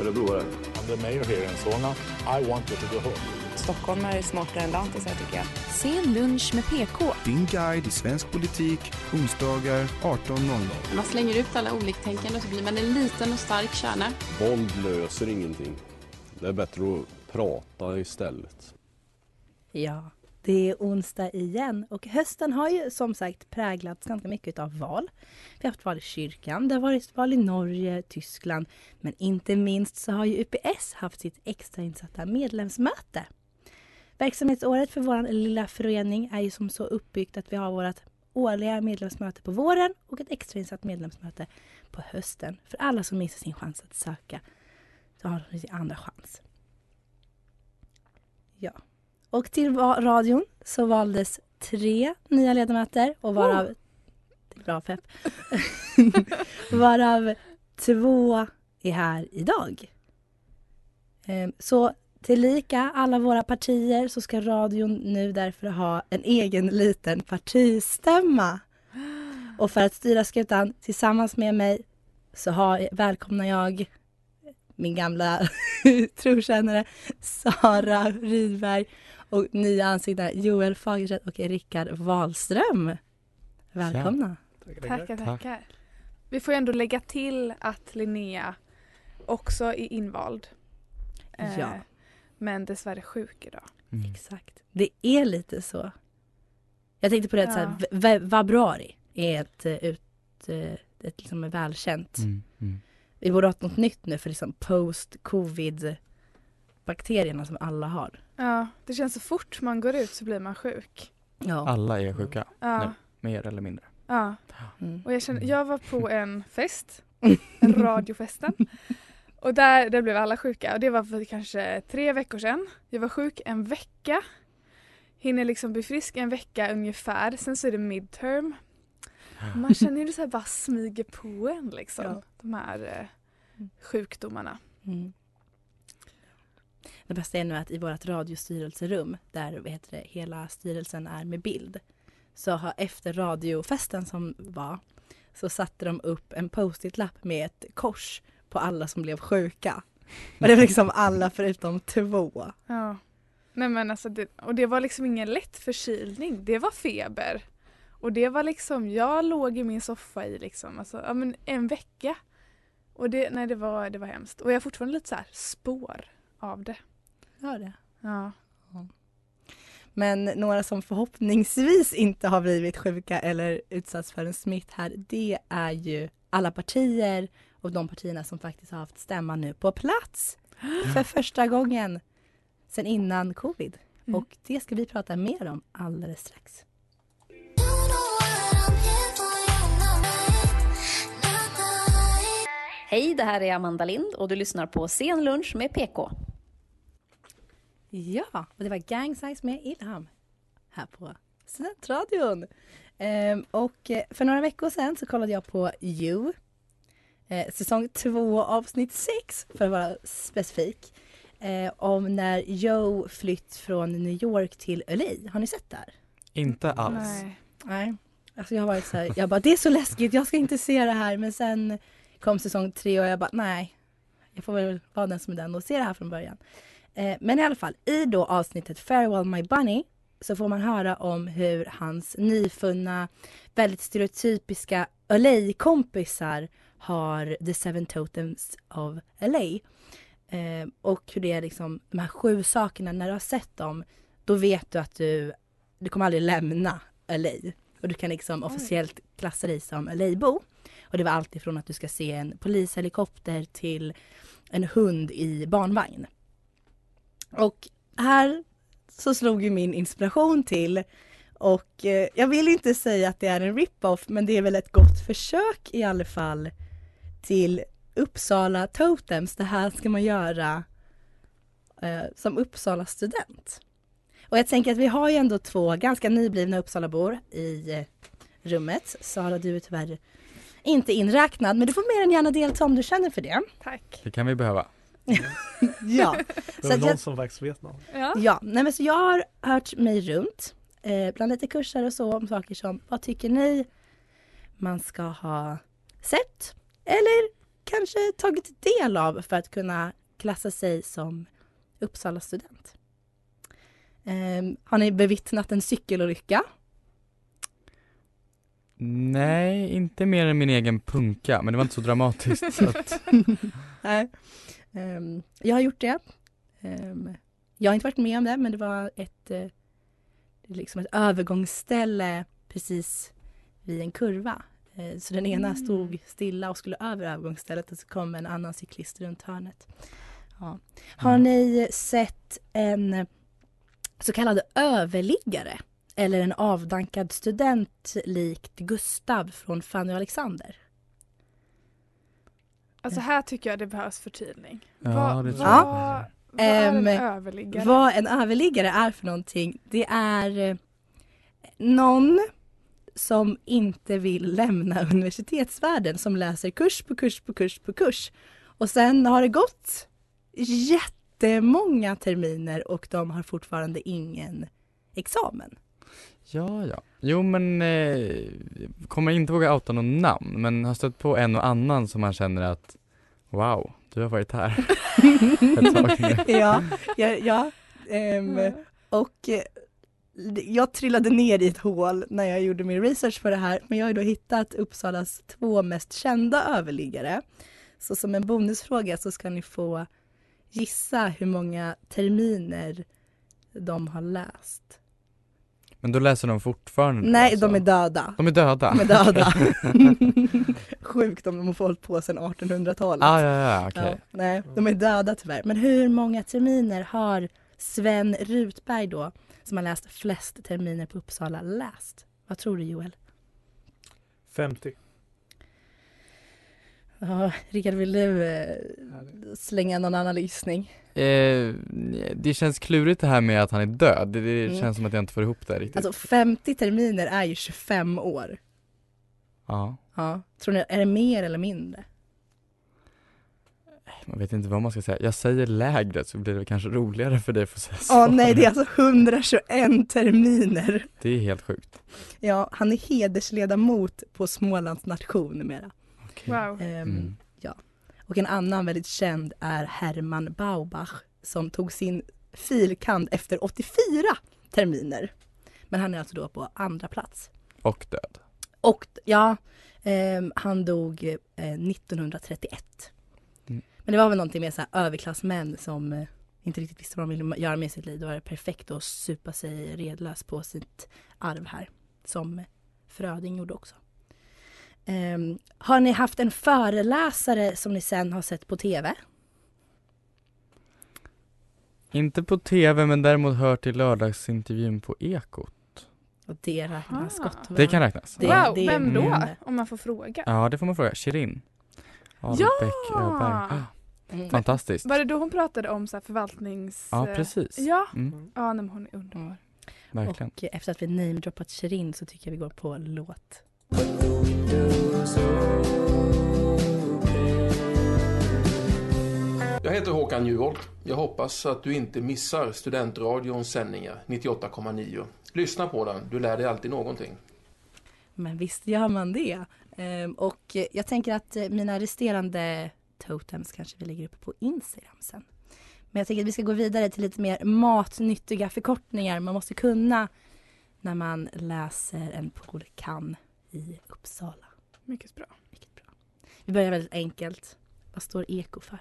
örebroare. I'm the mayor here in Solna. I want you to go home. Stockholm är smartare än lantisar tycker jag. Sen lunch med PK. Din guide i svensk politik, onsdagar 18.00. Man slänger ut alla oliktänkande så blir man en liten och stark kärna. Våld löser ingenting. Det är bättre att prata istället. Ja, det är onsdag igen och hösten har ju som sagt präglats ganska mycket av val. Vi har haft val i kyrkan, det har varit val i Norge, Tyskland, men inte minst så har ju UPS haft sitt extrainsatta medlemsmöte. Verksamhetsåret för vår lilla förening är ju som så uppbyggt att vi har vårt årliga medlemsmöte på våren och ett extrainsatt medlemsmöte på hösten. För alla som missar sin chans att söka så har de sin andra chans. Ja. Och till radion så valdes tre nya ledamöter och varav... Oh. Bra pepp. varav två är här idag. Så tillika alla våra partier så ska radion nu därför ha en egen liten partistämma. Och för att styra skutan tillsammans med mig så har, välkomnar jag min gamla trotjänare Sara Rydberg och nya ansikten Joel Fagerstedt och Rickard Wahlström. Välkomna! Tackar, tackar. Vi får ändå lägga till att Linnea också är invald. Ja. Eh, men dessvärre sjuk idag. Mm. Exakt. Det är lite så. Jag tänkte på det att ja. så här, vabruari är ett, ut, ett liksom välkänt. Mm, mm. Vi borde ha något nytt nu för liksom post-covid bakterierna som alla har. Ja, det känns så fort man går ut så blir man sjuk. Ja. Alla är sjuka ja. nu, mer eller mindre. Ja, mm. och jag, känner, jag var på en fest, radiofesten. Och där, där blev alla sjuka och det var för kanske tre veckor sedan. Jag var sjuk en vecka. Hinner liksom bli frisk en vecka ungefär. Sen så är det midterm. Man känner ju det så här bara smyger på en liksom. Ja. De här eh, sjukdomarna. Mm. Det bästa är nu att i vårt radiostyrelserum där vad heter det, hela styrelsen är med bild så har efter radiofesten som var så satte de upp en post-it-lapp med ett kors på alla som blev sjuka. Och det var liksom alla förutom två. Ja. Nej men alltså det, och det var liksom ingen lätt förkylning. Det var feber. Och det var liksom, jag låg i min soffa i liksom, alltså, ja, men en vecka. Och det, nej det var, det var hemskt. Och jag har fortfarande lite så här spår av det. Ja det? Ja. Men några som förhoppningsvis inte har blivit sjuka eller utsatts för en smitt här, det är ju alla partier och de partierna som faktiskt har haft stämma nu på plats för första gången sen innan covid. Mm. Och det ska vi prata mer om alldeles strax. Hej, det här är Amanda Lind och du lyssnar på Sen lunch med PK. Ja, och det var Gang Size med Ilham här på Studentradion. Ehm, och eh, för några veckor sedan så kollade jag på You. Eh, säsong 2 avsnitt 6 för att vara specifik. Eh, om när Joe flytt från New York till LA. Har ni sett det här? Inte alls. Nej. Nej. Alltså jag har varit så här, jag bara det är så läskigt, jag ska inte se det här. Men sen kom säsong 3 och jag bara nej. Jag får väl vara den som är den och se det här från början. Eh, men i alla fall, i då avsnittet Farewell My Bunny så får man höra om hur hans nyfunna, väldigt stereotypiska LA-kompisar har The Seven Totems of LA. Eh, och hur det är liksom, de här sju sakerna, när du har sett dem, då vet du att du, du kommer aldrig lämna LA. Och du kan liksom officiellt klassa dig som LA-bo. Och det var allt ifrån att du ska se en polishelikopter till en hund i barnvagn. Och här så slog ju min inspiration till och eh, jag vill inte säga att det är en rip-off men det är väl ett gott försök i alla fall till Uppsala Totems. Det här ska man göra eh, som Uppsala student. Och jag tänker att vi har ju ändå två ganska nyblivna Uppsalabor i eh, rummet. Sara, du är tyvärr inte inräknad, men du får mer än gärna delta om du känner för det. Tack. Det kan vi behöva. ja. Det är någon som faktiskt vet någon. Ja. Ja, nej men så jag har hört mig runt eh, bland lite kurser och så om saker som vad tycker ni man ska ha sett eller kanske tagit del av för att kunna klassa sig som Uppsala student. Eh, har ni bevittnat en cykelolycka? Nej, inte mer än min egen punka, men det var inte så dramatiskt. så att... Nej. Ehm, jag har gjort det. Ehm, jag har inte varit med om det, men det var ett, eh, liksom ett övergångsställe precis vid en kurva. Eh, så den ena stod stilla och skulle över övergångsstället och så kom en annan cyklist runt hörnet. Ja. Har ni sett en så kallad överliggare? Eller en avdankad student likt Gustav från Fanny och Alexander? Alltså här tycker jag det behövs förtydning. Ja, vad, det tror vad, jag. vad är en Ehm, överliggare? Vad en överliggare är för någonting, det är eh, någon som inte vill lämna universitetsvärlden som läser kurs på kurs på kurs på kurs. Och sen har det gått jättemånga terminer och de har fortfarande ingen examen. Ja, ja. Jo, men eh, kommer inte våga outa någon namn, men har stött på en och annan som man känner att wow, du har varit här ett tag nu. ja, ja, ja. ehm, och eh, jag trillade ner i ett hål när jag gjorde min research på det här, men jag har då hittat Uppsalas två mest kända överliggare. Så som en bonusfråga så ska ni få gissa hur många terminer de har läst. Men då läser de fortfarande? Nej, alltså. de är döda. De är döda? De är döda. Sjukt om de har hållit på sedan 1800-talet. Ah, ja, ja, okej. nej, de är döda tyvärr. Men hur många terminer har Sven Rutberg då, som har läst flest terminer på Uppsala, läst? Vad tror du Joel? 50. Ja, Rickard, vill du eh, slänga någon annan gissning? Eh, det känns klurigt det här med att han är död. Det, det Mm. känns som att jag inte får ihop det riktigt. Alltså 50 terminer är ju 25 år. Ja, Ja. Tror ni, är det mer eller mindre? man vet inte vad man ska säga. Jag säger lägre så blir det kanske roligare för dig att få säga Ja, så. nej det är alltså 121 terminer. Det är helt sjukt. Ja, han är hedersledamot på Smålands nation numera. Wow. Ehm, Mm. Ja. Och en annan väldigt känd är Hermann Baubach som tog sin filkand efter 84 terminer. Men han är alltså då på andra plats. Och död. Och ja, ehm, han dog eh, 1931. Mm. Men det var väl någonting med så här överklassmän som eh, inte riktigt visste vad de ville göra med sitt liv. Då var det perfekt att supa sig redlös på sitt arv här. Som Fröding gjorde också. Ehm, har ni haft en föreläsare som ni sen har sett på TV? Inte på tv men däremot hört i lördagsintervjun på Ekot. Och det räknas Ah. gott Det kan räknas. Det- wow, det vem då? mindre. Om man får fråga. Ja, det får man fråga. Shirin. Ahlbeck Öberg. Ah, Mm. Fantastiskt. Var det då hon pratade om så här förvaltnings... Ja, eh, precis. Ja, Mm, ja nej, men hon är underbar. verkligen. Och efter att vi namedroppat Shirin så tycker jag vi går på låt. Jag heter Håkan Juholt. Jag hoppas att du inte missar Studentradions sändningar 98,9. Lyssna på den, du lär dig alltid någonting. Men visst gör man det. Ehm, och jag tänker att eh, mina resterande totems kanske vi lägger upp på Instagram sen. Men jag tänker att vi ska gå vidare till lite mer matnyttiga förkortningar man måste kunna när man läser en polkan i Uppsala. Mycket bra. Vi börjar väldigt enkelt. Vad står eko för?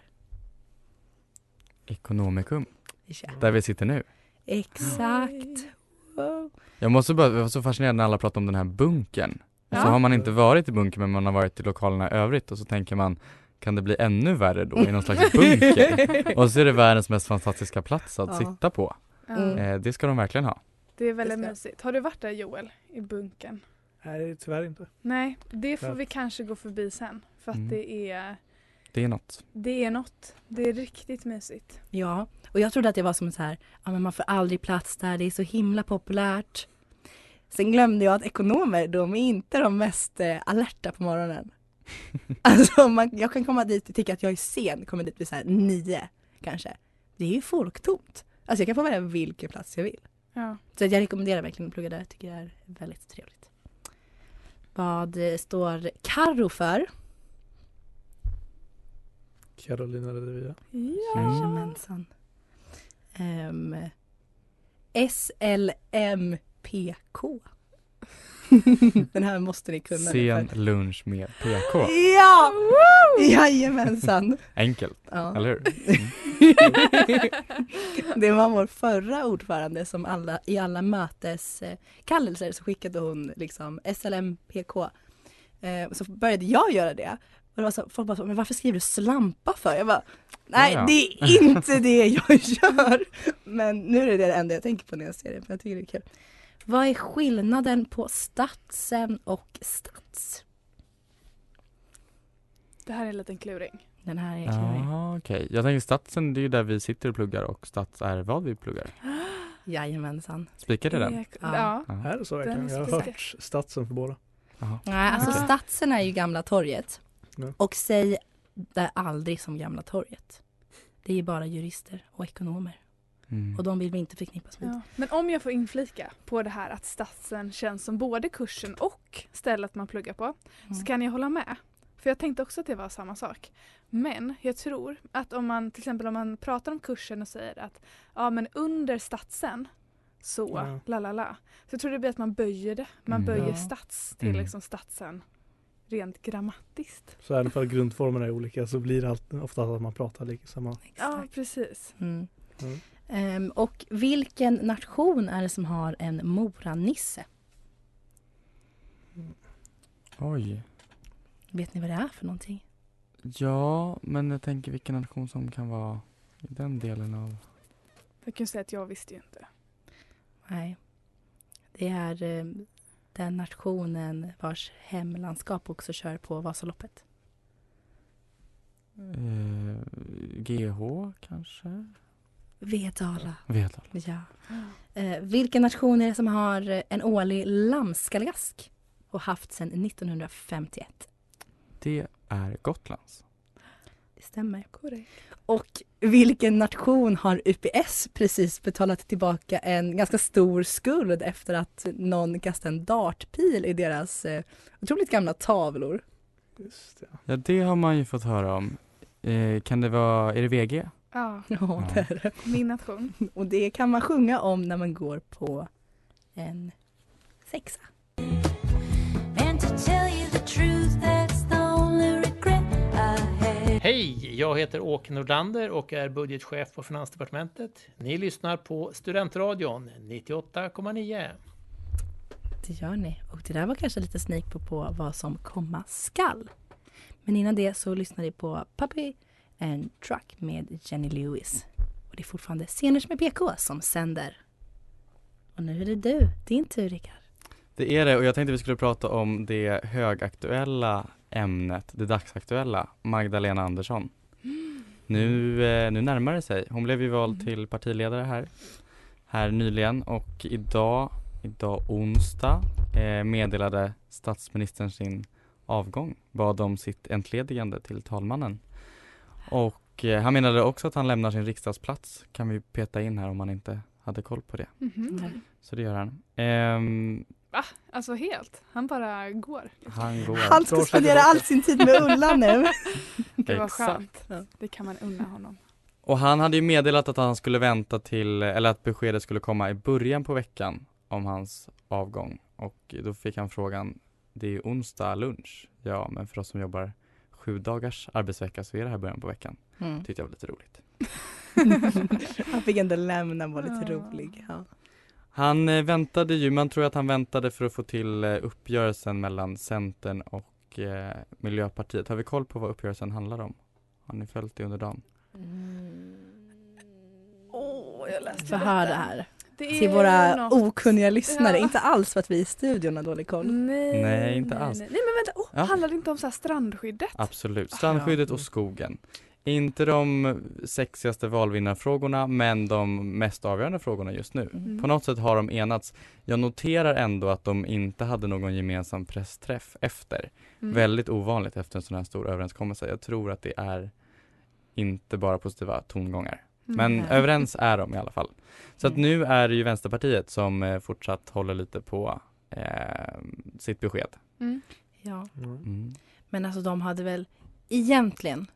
Ekonomikum. Kör. Där vi sitter nu. Exakt. Wow. Jag måste bara, jag var så fascinerad när alla pratade om den här bunkern. Ja. Så har man inte varit i bunkern men man har varit i lokalerna i övrigt och så tänker man kan det bli ännu värre då i någon slags bunker? och så är det världens mest fantastiska plats att Ja. sitta på. Mm. Eh, det ska de verkligen ha. Det är väldigt mysigt. Har du varit där Joel? I bunkern? Nej, tyvärr inte. Nej, det får vi kanske gå förbi sen. För att Mm. det är Det är något. Det är något. Det är riktigt mysigt. Ja, och jag trodde att det var som så här, ja men man får aldrig plats där, det är så himla populärt. Sen glömde jag att ekonomer, de är inte de mest eh, alerta på morgonen. alltså man, jag kan komma dit och tycka att jag är sen, kommer dit vid så här nio kanske. Det är ju folktomt. Alltså jag kan få välja vilken plats jag vill. Ja. Så jag rekommenderar verkligen att plugga där, tycker jag är väldigt trevligt. Vad står Karo för? Carolina Redevia. Jajamensan. Um, SLMPK. Den här måste ni kunna. Sen lunch med PK. Ja! Jajamensan. Enkelt, Ja. eller hur? Det var vår förra ordförande som alla, i alla möteskallelser så skickade hon liksom SLMPK. Eh, så började jag göra det. Och det var så, folk bara så, men varför skriver du slampa för? Jag bara, nej Ja. det är inte det jag gör. Men nu är det det enda jag tänker på när jag ser det, för jag tycker det är kul. Vad är skillnaden på statsen och stats? Det här är en liten kluring. Den här är klurig. Ja, okej. Jag tänker statsen, det är ju där vi sitter och pluggar och stats är vad vi pluggar. Jajamensan. Spikade den? Ja. Ja. Är det så verkligen? Jag har hört statsen för båda. Nej, alltså Ah. statsen är ju Gamla torget. Ja. Och säg där aldrig som Gamla torget. Det är ju bara jurister och ekonomer. Mm. Och de vill vi inte förknippas med. Ja. Men om jag får inflika på det här att statsen känns som både kursen och stället man pluggar på så Mm. kan jag hålla med. För jag tänkte också att det var samma sak. Men jag tror att om man till exempel om man pratar om kursen och säger att ja men under statsen så Ja. la la la. Så jag tror det blir att man böjer det. Man Mm. böjer Ja. stats till Mm. liksom statsen rent grammatiskt. Så även för att grundformerna är olika så blir det alltid, ofta att man pratar lika samma. Ja precis. Mm. Mm. Ehm, och vilken nation är det som har en Moranisse? Oj. Vet ni vad det är för någonting? Ja, men jag tänker vilken nation som kan vara i den delen av... Jag kan säga att jag visste ju inte. Nej. Det är eh, den nationen vars hemlandskap också kör på Vasaloppet. Eh, GH kanske? Vedala. Vedala. Ja. Eh, vilken nation är det som har eh, en årlig lammskalgask och haft sedan 1951? Det är Gotlands. Det stämmer. Korrekt. Och vilken nation har UPS precis betalat tillbaka en ganska stor skuld efter att någon kastade en dartpil i deras eh, otroligt gamla tavlor? Just det. Ja, det har man ju fått höra om. Eh, kan det vara, är det VG? Ja, Ja, det är det. min nation. Och det kan man sjunga om när man går på en sexa. Hej, jag heter Åke Nordlander och är budgetchef på Finansdepartementet. Ni lyssnar på Studentradion 98,9. Det gör ni. Och det där var kanske lite sneak på, på vad som komma skall. Men innan det så lyssnar ni på Puppy and Truck med Jenny Lewis. Och det är fortfarande Sceners med PK som sänder. Och nu är det du, din tur Rickard. Det är det och jag tänkte vi skulle prata om det högaktuella ämnet, det dagsaktuella, Magdalena Andersson. Nu, eh, nu närmar det sig. Hon blev ju vald Mm. till partiledare här, här nyligen och idag, idag onsdag, eh, meddelade statsministern sin avgång, bad om sitt entledigande till talmannen. Och eh, han menade också att han lämnar sin riksdagsplats, kan vi peta in här om man inte hade koll på det. Mhm. Så det gör han. Ehm, Va? Alltså helt? Han bara går? liksom. han går. Han ska spendera all sin tid med Ulla nu. Det var skönt. Det kan man unna honom. Och han hade ju meddelat att han skulle vänta till, eller att beskedet skulle komma i början på veckan om hans avgång. Och då fick han frågan, det är ju onsdag lunch. Ja, men för oss som jobbar sju dagars arbetsvecka så är det här början på veckan. Mm. Tyckte jag var lite roligt. Han fick ändå lämna, var lite Ja. rolig. Ja. Han eh, väntade ju, man tror att han väntade för att få till eh, uppgörelsen mellan Centern och eh, Miljöpartiet. Har vi koll på vad uppgörelsen handlar om? Har ni följt det under dagen? Åh, jag läste Förhör det här. Det till våra något- okunniga lyssnare. Ja. Inte alls för att vi i studion har dålig koll. Nej, Nej, inte alls. Nej, nej men vänta, oh, Ja. handlar det inte om så här strandskyddet? Absolut. Strandskyddet och skogen. Inte de sexigaste valvinnarfrågorna men de mest avgörande frågorna just nu. Mm. På något sätt har de enats. Jag noterar ändå att de inte hade någon gemensam pressträff efter. Mm. Väldigt ovanligt efter en sån här stor överenskommelse. Jag tror att det är inte bara positiva tongångar. Men Mm. överens är de i alla fall. Så att nu är det ju Vänsterpartiet som eh, fortsatt håller lite på eh, sitt besked. Mm. Ja. Mm. Men alltså de hade väl egentligen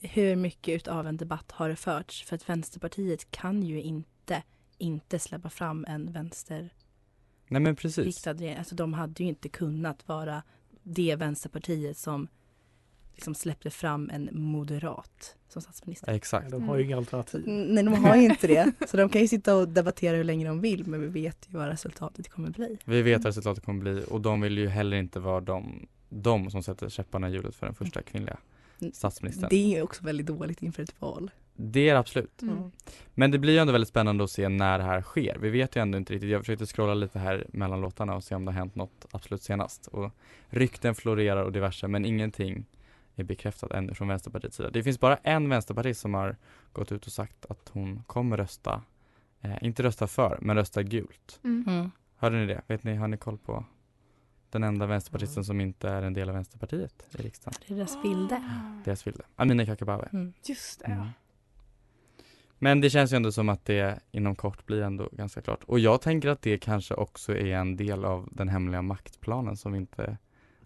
hur mycket utav en debatt har det förts? För att Vänsterpartiet kan ju inte inte släppa fram en vänsterriktad Nej men precis. Alltså de hade ju inte kunnat vara det Vänsterpartiet som liksom släppte fram en moderat som statsminister. Exakt. De har ju inga alternativ. Mm, Nej, de har ju inte det. Så de kan ju sitta och debattera hur länge de vill men vi vet ju vad resultatet kommer bli. Vi vet vad resultatet kommer bli och de vill ju heller inte vara de, de som sätter käpparna i hjulet för den första kvinnliga statsministern. Det är också väldigt dåligt inför ett val. Det är det absolut. Mm. Men det blir ju ändå väldigt spännande att se när det här sker. Vi vet ju ändå inte riktigt. Jag försökte scrolla lite här mellan låtarna och se om det har hänt något absolut senast. Och rykten florerar och diverse men ingenting är bekräftat ännu från Vänsterpartiets sida. Det finns bara en vänsterpartist som har gått ut och sagt att hon kommer rösta, eh, inte rösta för, men rösta gult. Mm. Mm. Hörde ni det? Vet ni, har ni koll på den enda vänsterpartisten som inte är en del av Vänsterpartiet i riksdagen? Det är deras bilder. Ah, Deras vilde. Amineh Kakabaveh. Mm. Just det, Mm. ja. Men det känns ju ändå som att det inom kort blir ändå ganska klart. Och jag tänker att det kanske också är en del av den hemliga maktplanen som vi inte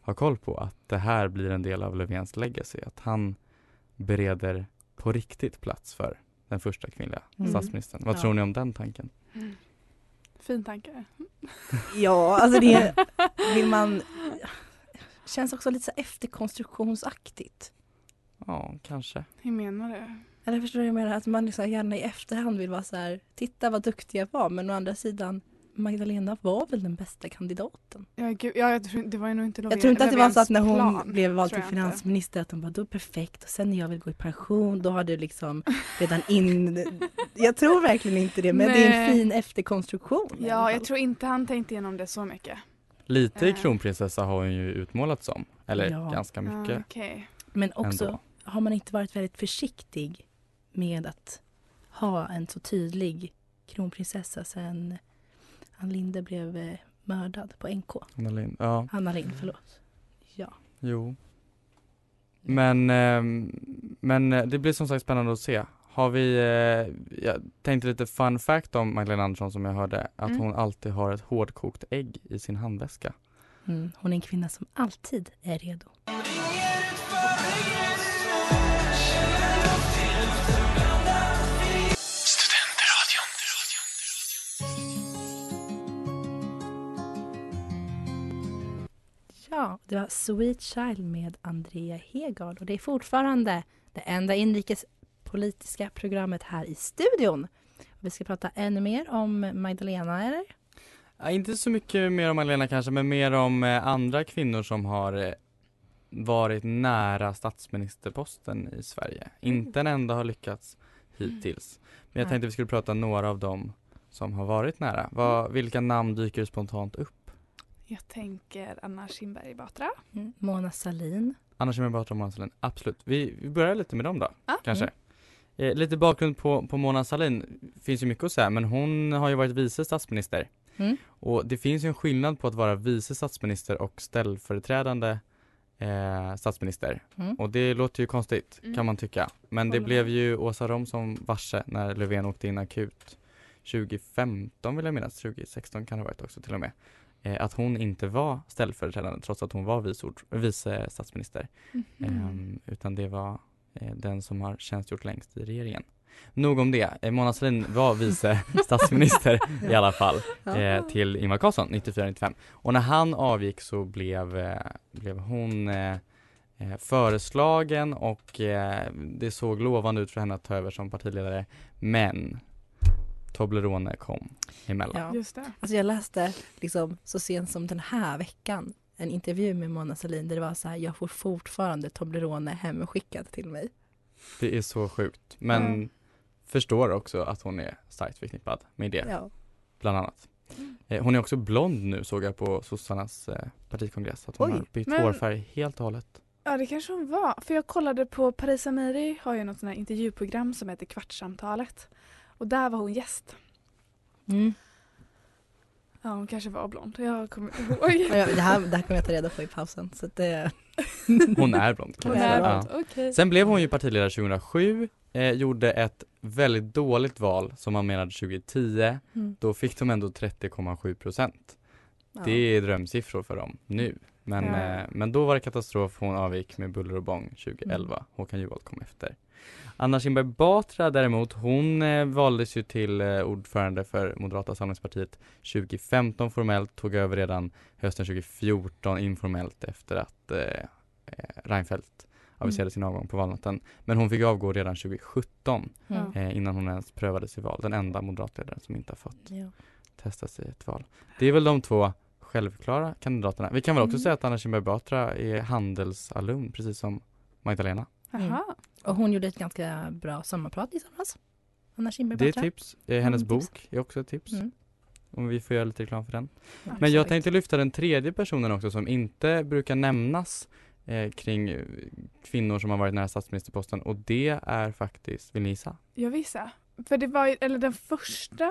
har koll på. Att det här blir en del av Löfvens legacy. Att han bereder på riktigt plats för den första kvinnliga Mm. statsministern. Vad Ja. tror ni om den tanken? Mm. Fin tanke. Ja, alltså det vill man... Känns också lite så efterkonstruktionsaktigt. Ja, kanske. Hur menar du? Eller förstår du vad jag menar? Att man liksom gärna i efterhand vill vara så här, titta vad duktig jag var. Men å andra sidan, Magdalena var väl den bästa kandidaten. Ja, gud, ja, jag tror, det var ju nog inte Jag tror inte att det var så att när hon plan, blev vald till finansminister att hon bara, då är perfekt och sen när jag vill gå i pension då har du liksom redan in... Jag tror verkligen inte det men det är en Nej. fin efterkonstruktion. Ja, jag tror inte han tänkte igenom det så mycket. Lite Eh. kronprinsessa har hon ju utmålats som. Eller Ja. ganska mycket. Ah, okej. Men också ändå. har man inte varit väldigt försiktig med att ha en så tydlig kronprinsessa sen Ann Linde blev eh, mördad på NK. Anna Lindh. Ja, Anna Lindh, förlåt. Ja. jo. Men, ehm, men eh, det blir som sagt spännande att se. Har vi, eh, jag tänkte lite fun fact om Magdalena Andersson som jag hörde, att Mm. hon alltid har ett hårdkokt ägg i sin handväska. Mm. Hon är en kvinna som alltid är redo. Ja, det var Sweet Child med Andrea Hegard och det är fortfarande det enda inrikespolitiska programmet här i studion. Vi ska prata ännu mer om Magdalena, eller? Ja, inte så mycket mer om Magdalena kanske, men mer om eh, andra kvinnor som har eh, varit nära statsministerposten i Sverige. Inte en enda har lyckats hittills. Men jag tänkte vi skulle prata några av dem som har varit nära. Vad, vilka namn dyker spontant upp? Jag tänker Anna Kinberg Batra. Mm. Mona Sahlin. Annars är Batra och Mona Sahlin, absolut. Vi, vi börjar lite med dem då, Ja. kanske. Eh, lite bakgrund på, på Mona Sahlin, finns ju mycket att säga, men hon har ju varit vice statsminister. Mm. Och det finns ju en skillnad på att vara vice statsminister och ställföreträdande eh, statsminister. Mm. Och det låter ju konstigt, Mm. kan man tycka. Men det blev ju Åsa Romson varse när Löfven åkte in akut 2015 vill jag minnas, 2016 kan det ha varit också till och med. Eh, att hon inte var ställföreträdande trots att hon var vice, ord- vice statsminister. Ehm, utan det var eh, den som har tjänstgjort längst i regeringen. Nog om det. Eh, Mona Sahlin var vice statsminister i alla fall eh, till Ingvar Carlsson 94-95. Och när han avgick så blev, eh, blev hon eh, föreslagen och det såg lovande ut för henne att ta över som partiledare. Men Toblerone kom emellan. Ja. Just det. Alltså jag läste liksom så sent som den här veckan en intervju med Mona Sahlin där det var så här, jag får fortfarande Toblerone hemskickat till mig. Det är så sjukt. Men Ja. förstår också att hon är starkt förknippad med det. Ja. bland annat. Eh, hon är också blond nu såg jag på sossarnas eh, partikongress. Att hon Oj, har bytt men- hårfärg helt och hållet. Ja det kanske hon var. För jag kollade på Paris Amiri har ju något sånt här intervjuprogram som heter Kvartssamtalet. Och där var hon gäst. Mm. Ja hon kanske var blond. Jag kommer inte ihåg. Ja, det, här, det här kommer jag ta reda på i pausen. Så det... Hon är blond. Hon är blond, okej. Sen blev hon ju partiledare 2007, eh, gjorde ett väldigt dåligt val som man menade 2010. Mm. Då fick de ändå 30,7 procent. Ja. Det är drömsiffror för dem nu. Men, Ja. eh, men då var det katastrof, hon avgick med buller och bång 2011. Mm. Håkan Juholt kom efter. Anna Kinberg Batra däremot, hon eh, valdes ju till eh, ordförande för Moderata samlingspartiet 2015 formellt, tog över redan hösten 2014 informellt efter att eh, eh, Reinfeldt aviserade Mm. sin avgång på valnatten. Men hon fick avgå redan 2017 Mm. eh, innan hon ens prövades i val. Den enda moderatledaren som inte har fått Ja. testas i ett val. Det är väl de två självklara kandidaterna. Vi kan väl också Mm. säga att Anna Kinberg Batra är handelsalumn precis som Magdalena. Jaha. Och hon gjorde ett ganska bra sommarprat i somras. Anna Kinberg Det är ett tips. Eh, hennes Mm, tips. bok är också ett tips. Mm. Om vi får göra lite reklam för den. Ja, Men jag tänkte lyfta den tredje personen också som inte brukar nämnas eh, kring eh, kvinnor som har varit nära statsministerposten och det är faktiskt, vill ni gissa? Jag visste. För det var ju, eller den första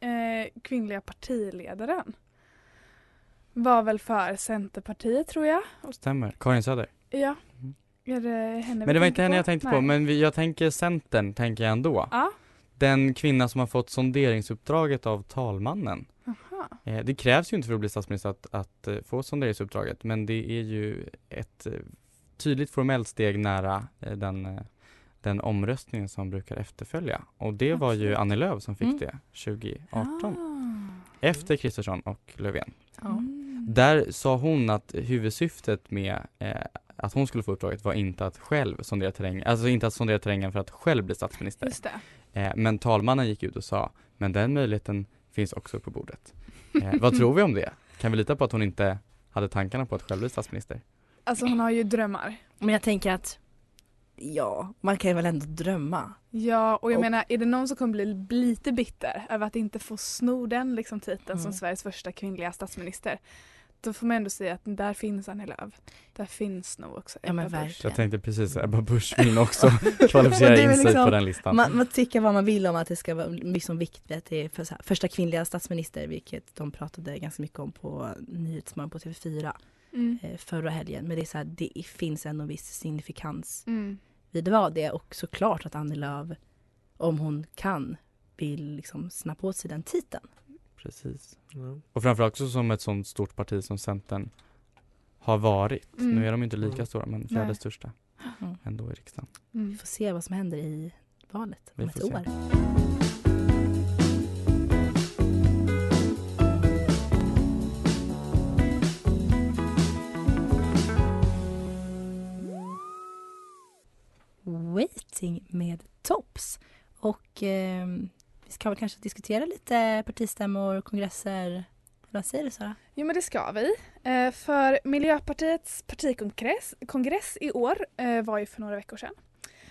eh, kvinnliga partiledaren var väl för Centerpartiet tror jag. Stämmer. Karin Söder. Ja. Är det henne Men det var inte henne på? jag tänkte Nej. på, men vi, jag tänker Centern, tänker jag ändå. Ja. Den kvinna som har fått sonderingsuppdraget av talmannen. Aha. Eh, det krävs ju inte för att bli statsminister att, att eh, få sonderingsuppdraget, men det är ju ett eh, tydligt formellt steg nära den, den omröstningen som brukar efterfölja. Och det var ju. Annie Lööf som fick Mm. det 2018. Ah. Efter Kristersson och Löfven. Mm. Där sa hon att huvudsyftet med eh, att hon skulle få uppdraget var inte att själv sondera terrängen, alltså inte att sondera terrängen för att själv bli statsminister. Just det. Eh, men talmannen gick ut och sa, men den möjligheten finns också på bordet. Eh, vad tror vi om det? Kan vi lita på att hon inte hade tankarna på att själv bli statsminister? Alltså hon har ju drömmar. Men jag tänker att ja, man kan ju väl ändå drömma. Ja, och jag Och- menar, är det någon som kommer bli lite bitter över att inte få sno den liksom, titeln som Mm. Sveriges första kvinnliga statsminister, då får man ändå säga att där finns Annie Lööf. Där finns nog också Ja, men Ebba Busch. verkligen. Jag tänkte precis, Ebba Busch vill också kvalificera in sig liksom- på den listan. Man, man tycker vad man vill om att det ska vara liksom viktigt att det är för så här, första kvinnliga statsminister, vilket de pratade ganska mycket om på Nyhetsmorgon på TV4 Mm. eh, förra helgen. Men det är så här, det finns en viss signifikans Mm. vid vad det och såklart att Annie Lööf, om hon kan, vill liksom snabba på sig den titeln. Precis. Ja. Och framförallt också som ett sånt stort parti som Centern har varit. Mm. Nu är de inte lika Mm. stora, men fjärde Nej. största Mm. ändå i riksdagen. Vi Mm. får se vad som händer i valet Vi om ett får se. år. Waiting med Tops. Och eh, vi ska väl kanske diskutera lite partistämmor, kongresser. Vad säger du Sara? Jo men det ska vi. Eh, för Miljöpartiets partikongress kongress i år eh, var ju för några veckor sedan.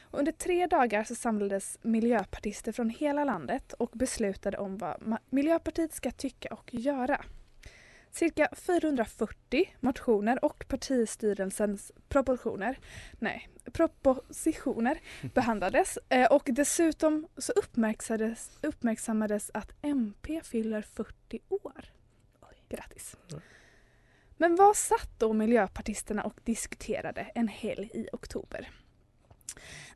Och under tre dagar så samlades miljöpartister från hela landet och beslutade om vad Miljöpartiet ska tycka och göra. Cirka 440 motioner och partistyrelsens proportioner, nej, propositioner behandlades eh, och dessutom så uppmärksammades, uppmärksammades att MP fyller 40 år. Grattis! Men vad satt då miljöpartisterna och diskuterade en helg i oktober?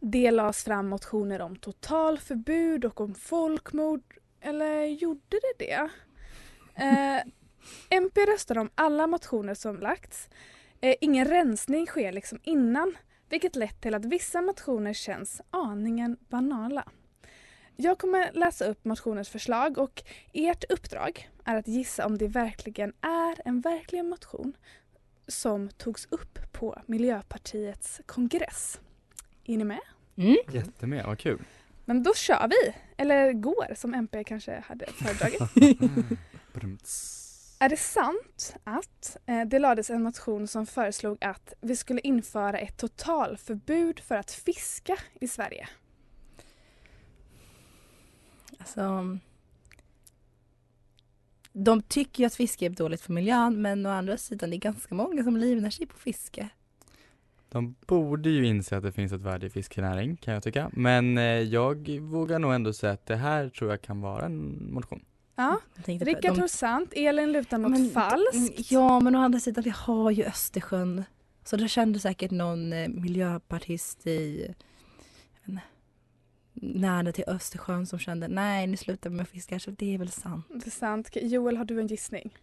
Det lades fram motioner om totalförbud och om folkmord. Eller gjorde det det? Eh, MP röstade om alla motioner som lagts. Eh, ingen rensning sker liksom innan vilket lett till att vissa motioner känns aningen banala. Jag kommer läsa upp motionens förslag och ert uppdrag är att gissa om det verkligen är en verklig motion som togs upp på Miljöpartiets kongress. Är ni med? Mm. Jättemed, vad kul. Men då kör vi! Eller går som MP kanske hade föredragit. Är det sant att eh, det lades en motion som föreslog att vi skulle införa ett totalförbud för att fiska i Sverige? Alltså, de tycker ju att fiske är dåligt för miljön men å andra sidan det är ganska många som livnär sig på fiske. De borde ju inse att det finns ett värde i fiskenäring kan jag tycka. Men eh, jag vågar nog ändå säga att det här tror jag kan vara en motion. Ja, Rickard de- tror sant, Elin lutar mot Men- falskt. Ja men å andra sidan vi har ju Östersjön. Så det kände säkert någon eh, miljöpartist i inte, nära till Östersjön som kände nej nu slutar vi med fiskar så det är väl sant. Det är sant. Joel, har du en gissning?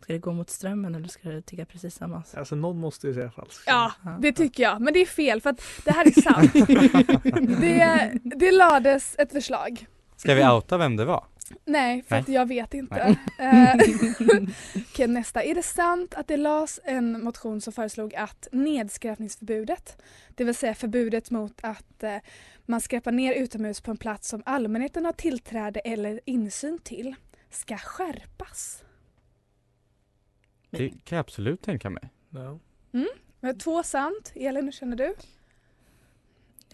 Ska det gå mot strömmen eller ska det tycka precis samma? Alltså någon måste ju säga falskt. Ja, det tycker jag. Men det är fel för att det här är sant. det, det lades ett förslag. Ska vi outa vem det var? Nej, för Nej. att jag vet inte. Eh, Okej, nästa. Är det sant att det lades en motion som föreslog att nedskräpningsförbudet, det vill säga förbudet mot att eh, man skräpar ner utomhus på en plats som allmänheten har tillträde eller insyn till, ska skärpas? Det kan jag absolut tänka mig. Ja. Mm? Men Två sant. Elin, hur känner du?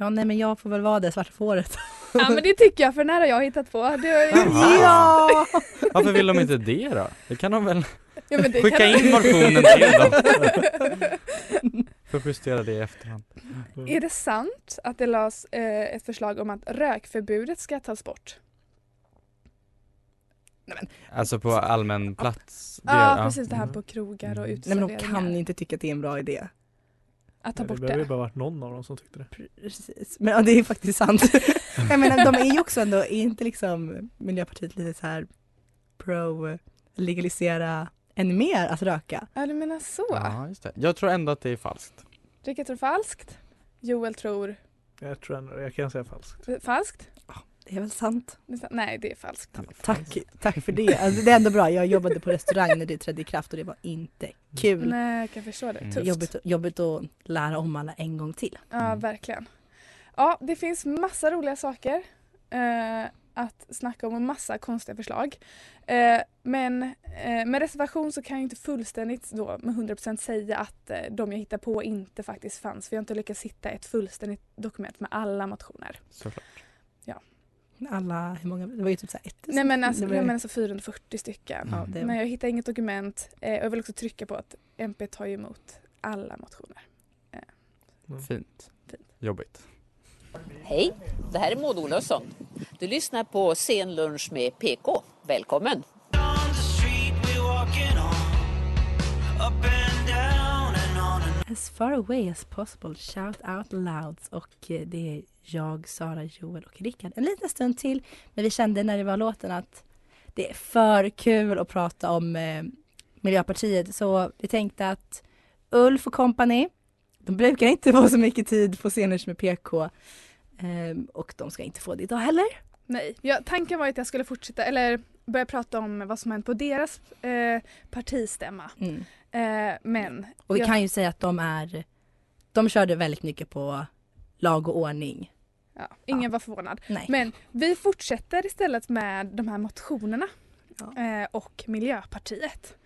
Ja nej men jag får väl vara det svarta fåret. Ja men det tycker jag för den här har jag hittat på. Det har. Jaha. Varför vill de inte det då? Det kan de väl Ja, men det skicka kan- in motionen till dem. Får justera det i efterhand. Är det sant att det lades eh, ett förslag om att rökförbudet ska tas bort? Alltså på allmän plats. det- Ja, precis det här på krogar och Nej men uteserveringar. de kan inte tycka att det är en bra idé. Att ta Det bort behöver ju det. bara varit någon av dem som tyckte det. Precis. Men ja, det är faktiskt sant. jag menar de är ju också ändå, är inte liksom Miljöpartiet lite så här pro legalisera ännu mer att röka? Ja du menar så. Ja, just det. Jag tror ändå att det är falskt. Rickard tror falskt. Joel tror Jag tror ändå, jag kan säga falskt. falskt. Det är väl sant? Det är sant. Nej det är falskt. Tack, tack för det. Alltså, det är ändå bra. Jag jobbade på restaurang när det trädde i kraft och det var inte kul. Nej jag kan förstå det. Mm. Tufft. Jobbigt, jobbigt att lära om alla en gång till. Ja verkligen. Ja det finns massa roliga saker eh, att snacka om och massa konstiga förslag. Eh, men eh, med reservation så kan jag inte fullständigt då med 100% säga att eh, de jag hittar på inte faktiskt fanns. Vi har inte lyckats hitta ett fullständigt dokument med alla motioner. Såklart. Alla, hur många? Det var ju typ så här ett. Nej men alltså, det var- jag menar så 440 stycken. Ja, det- Men jag hittar inget dokument eh, och jag vill också trycka på att MP tar ju emot alla motioner. Fint. Jobbigt. Hej, det här är Maud Olofsson. Du lyssnar på Scenlunch med PK. Välkommen! As far away as possible, shout out loud. Och eh, det är jag, Sara, Joel och Rickard. En liten stund till, men vi kände när det var låten att det är för kul att prata om eh, Miljöpartiet. Så vi tänkte att Ulf och company, de brukar inte få så mycket tid på scener med PK. Ehm, och de ska inte få det idag heller. Nej, ja, tanken var att jag skulle fortsätta eller börja prata om vad som hänt på deras eh, partistämma. Mm. Eh, men Och vi jag- kan ju säga att de är, de körde väldigt mycket på lag och ordning. Ja, ingen var förvånad. Nej. Men vi fortsätter istället med de här motionerna eh, och Miljöpartiet.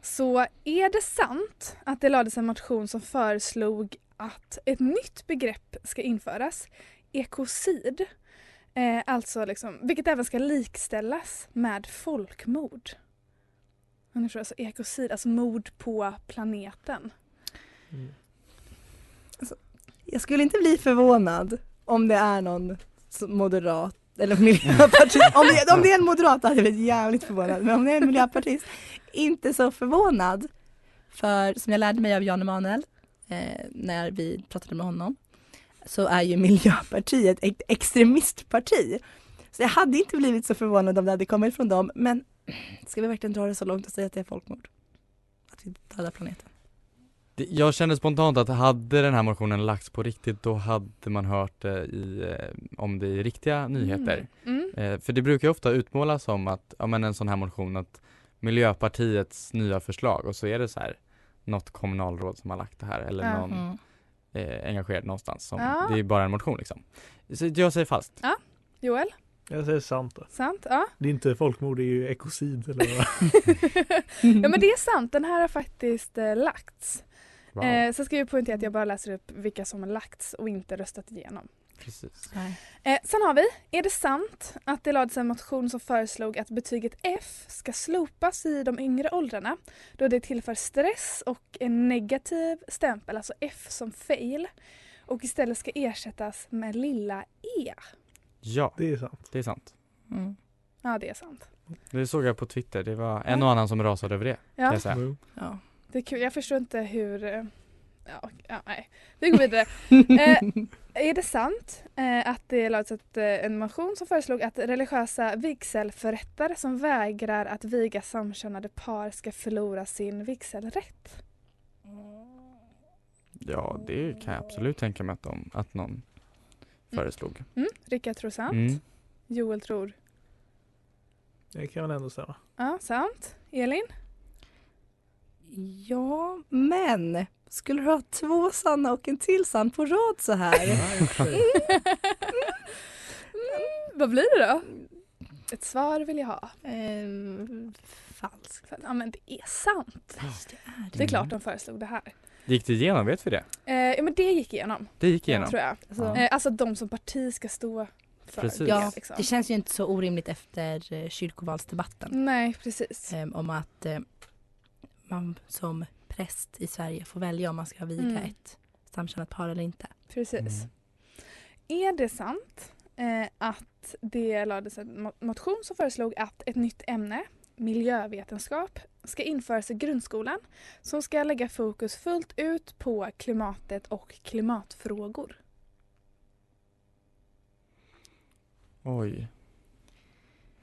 Så är det sant att det lades en motion som föreslog att ett nytt begrepp ska införas, ekocid, eh, alltså liksom, vilket även ska likställas med folkmord. Alltså ekocid, alltså mord på planeten. Jag skulle inte bli förvånad om det är någon moderat eller miljöpartist. om, det, om det är en moderat hade jag blivit jävligt förvånad. Men om det är en miljöpartist, inte så förvånad. För som jag lärde mig av Jan Emanuel eh, när vi pratade med honom så är ju Miljöpartiet ett extremistparti. Så jag hade inte blivit så förvånad om det hade kommit från dem. Men ska vi verkligen dra det så långt och säga att det är folkmord? Att vi dödar planeten? Jag kände spontant att hade den här motionen lagts på riktigt då hade man hört det i, eh, om det i riktiga nyheter. Mm. Eh, för det brukar ju ofta utmålas som att, ja men en sån här motion att Miljöpartiets nya förslag och så är det så här något kommunalråd som har lagt det här eller någon Mm. eh, engagerad någonstans som, Ja. det är bara en motion liksom. Så jag säger falskt. Ja, Joel? Jag säger sant. Sant? Ja. Det är inte folkmord, det är ju ekocid eller vad? ja men det är sant, den här har faktiskt eh, lagts. Wow. Eh, så ska jag poängtera att jag bara läser upp vilka som har lagts och inte röstat igenom. Precis. Eh, sen har vi, är det sant att det lades en motion som föreslog att betyget F ska slopas i de yngre åldrarna då det tillför stress och en negativ stämpel, alltså F som fail och istället ska ersättas med lilla E? Ja, det är sant. Det är sant. Mm. Ja, det är sant. Det såg jag på Twitter. Det var en och annan som rasade över det. Kan Ja. jag säga. ja. Det är kul. Jag förstår inte hur... eh, Ja, ja, nej. Vi går vidare. eh, är det sant eh, att det lades ett, eh, en motion som föreslog att religiösa vigselförrättare som vägrar att viga samkönade par ska förlora sin vigselrätt? Ja, det kan jag absolut tänka mig att, de, att någon föreslog. Mm, Rickard tror sant. Mm. Joel tror Det kan väl ändå stämma. ja, sant. Elin? Ja, men skulle du ha två sanna och en till sann på rad så här? Vad blir det då? Ett svar vill jag ha. Ehm, falskt. Ja men det är sant. Det är klart de föreslog det här. Gick det igenom? Vet vi det? Eh, ja men det gick igenom. Det gick igenom? Tror jag. Ja. Eh, alltså de som parti ska stå för Precis. det. Ja, Liksom. det känns ju inte så orimligt efter eh, kyrkovalsdebatten. Nej precis. Ehm, om att eh, man som präst i Sverige får välja om man ska viga Mm. ett samkönat par eller inte. Precis. Är det sant eh, att det lades en mo- motion som föreslog att ett nytt ämne, miljövetenskap, ska införas i grundskolan som ska lägga fokus fullt ut på klimatet och klimatfrågor? Oj.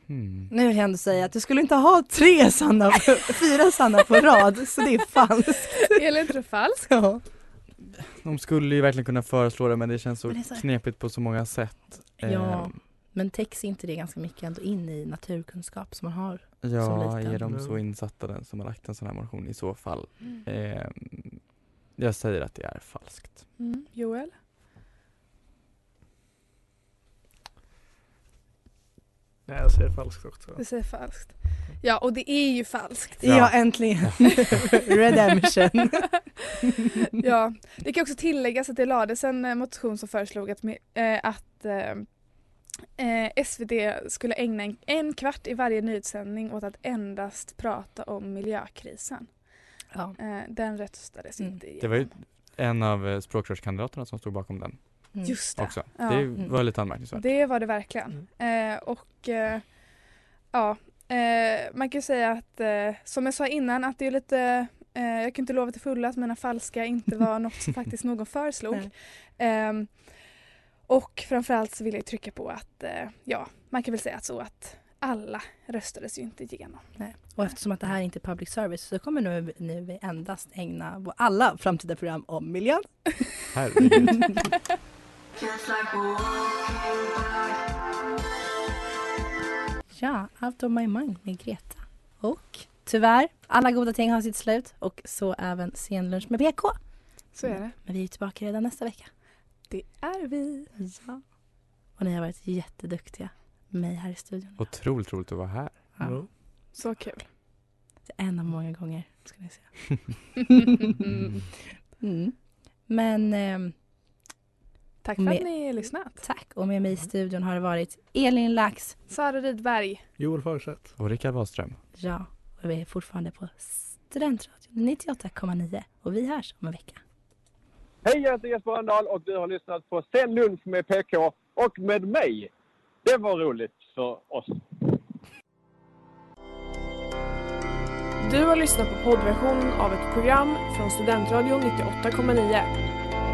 Hmm. Nu vill jag ändå säga att du skulle inte ha tre sanna, fyra sanna på rad, så det är falskt. Elin tror falskt. Ja. De skulle ju verkligen kunna föreslå det men det känns så, det så knepigt på så många sätt. Ja, Ehm, men täcks inte det ganska mycket ändå in i naturkunskap som man har som Ja, liten? är de så insatta den som har lagt en sån här motion i så fall? Mm. Ehm, jag säger att det är falskt. Mm. Joel? Nej, jag säger falskt också. Du säger falskt. Ja, och det är ju falskt. Ja, äntligen. Redemption. ja, det kan också tilläggas att det lades en eh, motion som föreslog att, eh, att eh, eh, SVT skulle ägna en, en kvart i varje nyhetssändning åt att endast prata om miljökrisen. Ja. Eh, den röstades inte Det igenom. var ju en av språkrörskandidaterna som stod bakom den. Mm. Just det. Också. Ja. Det Mm. var lite anmärkningsvärt. Det var det verkligen. Eh, och eh, ja, eh, man kan ju säga att eh, som jag sa innan att det är lite eh, jag kan inte lova till fulla att mina falska inte var något som faktiskt någon föreslog. Ehm, och framförallt så vill jag trycka på att eh, ja, man kan väl säga att så att alla röstades ju inte igenom. Nej. Och eftersom att det här inte är public service så kommer nu, nu vi endast ägna alla framtida program om miljön. Herregud. Ja, Out of my mind med Greta. Och tyvärr, alla goda ting har sitt slut och så även senlunch med PK. Så är det. Men vi är tillbaka redan nästa vecka. Det är vi. Ja. Och ni har varit jätteduktiga med mig här i studion. Otroligt roligt att vara här. Ja. Så kul. Det är en av många gånger, ska ni säga. mm. Men ehm, Tack för att med- ni har lyssnat. tack. Och med mig i studion har det varit Elin Lax. Sara Rydberg. Joel Fagerstedt. Och Rickard Wahlström. Ja, och vi är fortfarande på Studentradion 98,9 och vi hörs om en vecka. Hej, jag heter Jesper Rönndahl och du har lyssnat på Sen lunch med PK och med mig. Det var roligt för oss. Du har lyssnat på poddversion av ett program från Studentradion 98,9.